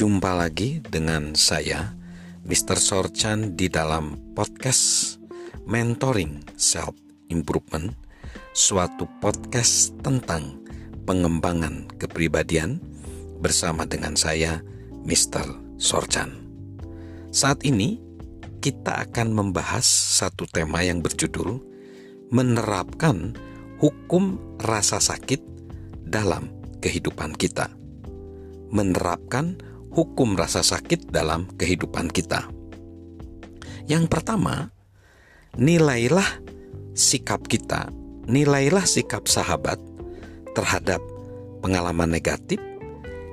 Jumpa lagi dengan saya, Mr. Sorchan di dalam podcast Mentoring Self Improvement, suatu podcast tentang pengembangan kepribadian bersama dengan saya, Mr. Sorchan. Saat ini, kita akan membahas satu tema yang berjudul menerapkan hukum rasa sakit dalam kehidupan kita. Menerapkan hukum rasa sakit dalam kehidupan kita. Yang pertama, nilailah sikap kita, nilailah sikap sahabat terhadap pengalaman negatif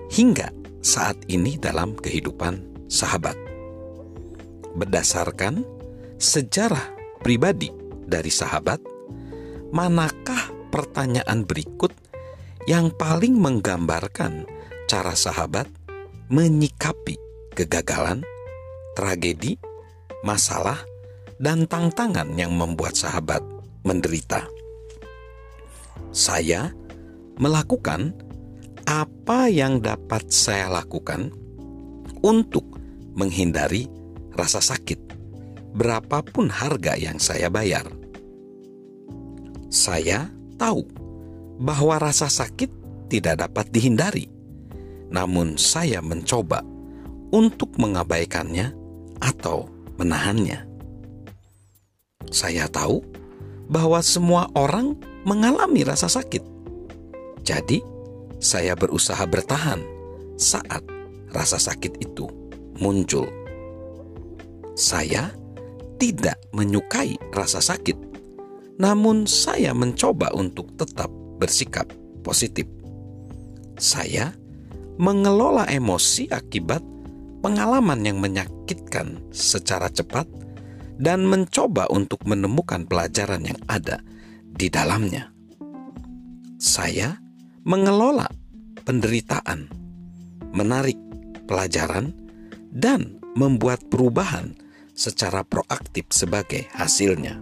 hingga saat ini dalam kehidupan sahabat. Berdasarkan sejarah pribadi dari sahabat, manakah pertanyaan berikut yang paling menggambarkan cara sahabat menyikapi kegagalan, tragedi, masalah, dan tantangan yang membuat sahabat menderita. Saya melakukan apa yang dapat saya lakukan untuk menghindari rasa sakit, berapapun harga yang saya bayar. Saya tahu bahwa rasa sakit tidak dapat dihindari, namun saya mencoba untuk mengabaikannya atau menahannya. Saya tahu bahwa semua orang mengalami rasa sakit, jadi saya berusaha bertahan saat rasa sakit itu muncul. Saya tidak menyukai rasa sakit, namun saya mencoba untuk tetap bersikap positif. Saya mengelola emosi akibat pengalaman yang menyakitkan secara cepat dan mencoba untuk menemukan pelajaran yang ada di dalamnya. Saya mengelola penderitaan, menarik pelajaran, dan membuat perubahan secara proaktif sebagai hasilnya.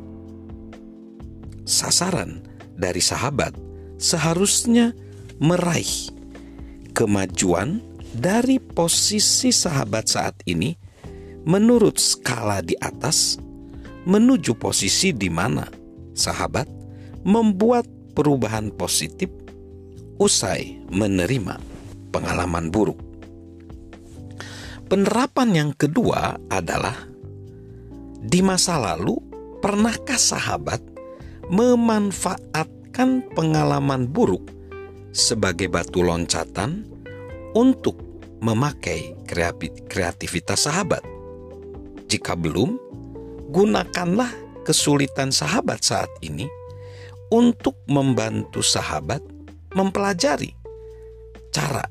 Sasaran dari sahabat seharusnya meraih kemajuan dari posisi sahabat saat ini menurut skala di atas menuju posisi di mana sahabat membuat perubahan positif usai menerima pengalaman buruk. Penerapan yang kedua adalah di masa lalu pernahkah sahabat memanfaat menggunakan pengalaman buruk sebagai batu loncatan untuk memakai kreativitas sahabat. Jika belum, gunakanlah kesulitan sahabat saat ini untuk membantu sahabat mempelajari cara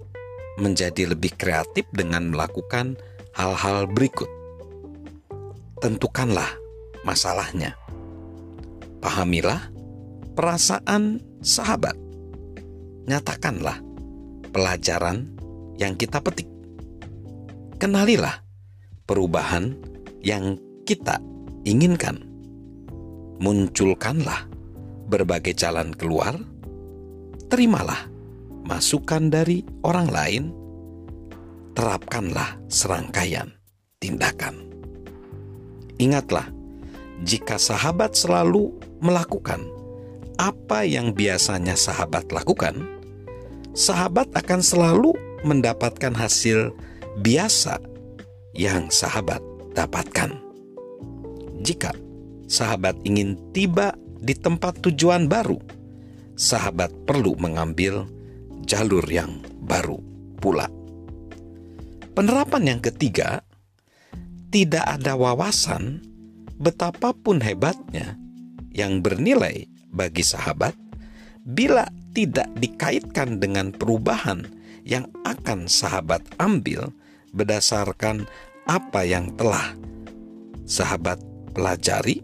menjadi lebih kreatif dengan melakukan hal-hal berikut. Tentukanlah masalahnya. Pahamilah perasaan sahabat. Nyatakanlah pelajaran yang kita petik. Kenalilah perubahan yang kita inginkan. Munculkanlah berbagai jalan keluar. Terimalah masukan dari orang lain. Terapkanlah serangkaian tindakan. Ingatlah, jika sahabat selalu melakukan apa yang biasanya sahabat lakukan, sahabat akan selalu mendapatkan hasil biasa yang sahabat dapatkan. Jika sahabat ingin tiba di tempat tujuan baru, sahabat perlu mengambil jalur yang baru pula. Penerapan yang ketiga, tidak ada wawasan betapapun hebatnya yang bernilai bagi sahabat bila tidak dikaitkan dengan perubahan yang akan sahabat ambil berdasarkan apa yang telah sahabat pelajari.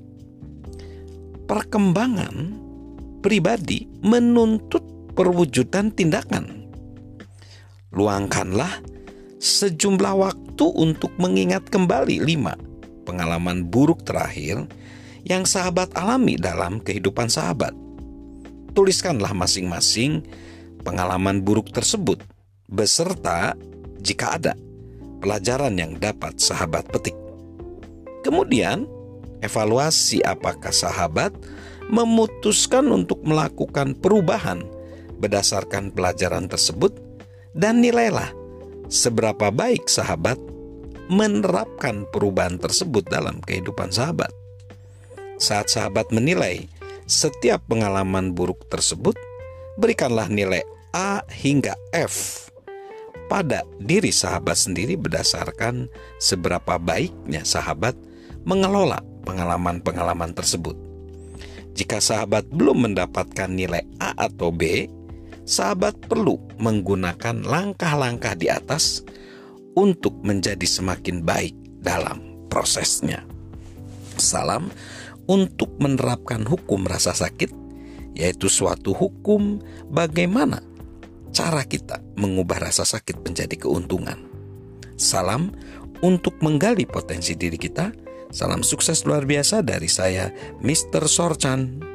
Perkembangan pribadi menuntut perwujudan tindakan. Luangkanlah sejumlah waktu untuk mengingat kembali lima pengalaman buruk terakhir yang sahabat alami dalam kehidupan sahabat. Tuliskanlah masing-masing pengalaman buruk tersebut, beserta jika ada pelajaran yang dapat sahabat petik. Kemudian, evaluasi apakah sahabat memutuskan untuk melakukan perubahan berdasarkan pelajaran tersebut dan nilailah seberapa baik sahabat menerapkan perubahan tersebut dalam kehidupan sahabat. Saat sahabat menilai setiap pengalaman buruk tersebut, berikanlah nilai A hingga F pada diri sahabat sendiri berdasarkan seberapa baiknya sahabat mengelola pengalaman-pengalaman tersebut. Jika sahabat belum mendapatkan nilai A atau B, sahabat perlu menggunakan langkah-langkah di atas untuk menjadi semakin baik dalam prosesnya. Salam untuk menerapkan hukum rasa sakit, yaitu suatu hukum bagaimana cara kita mengubah rasa sakit menjadi keuntungan. Salam untuk menggali potensi diri kita. Salam sukses luar biasa dari saya, Mr. Sorchan.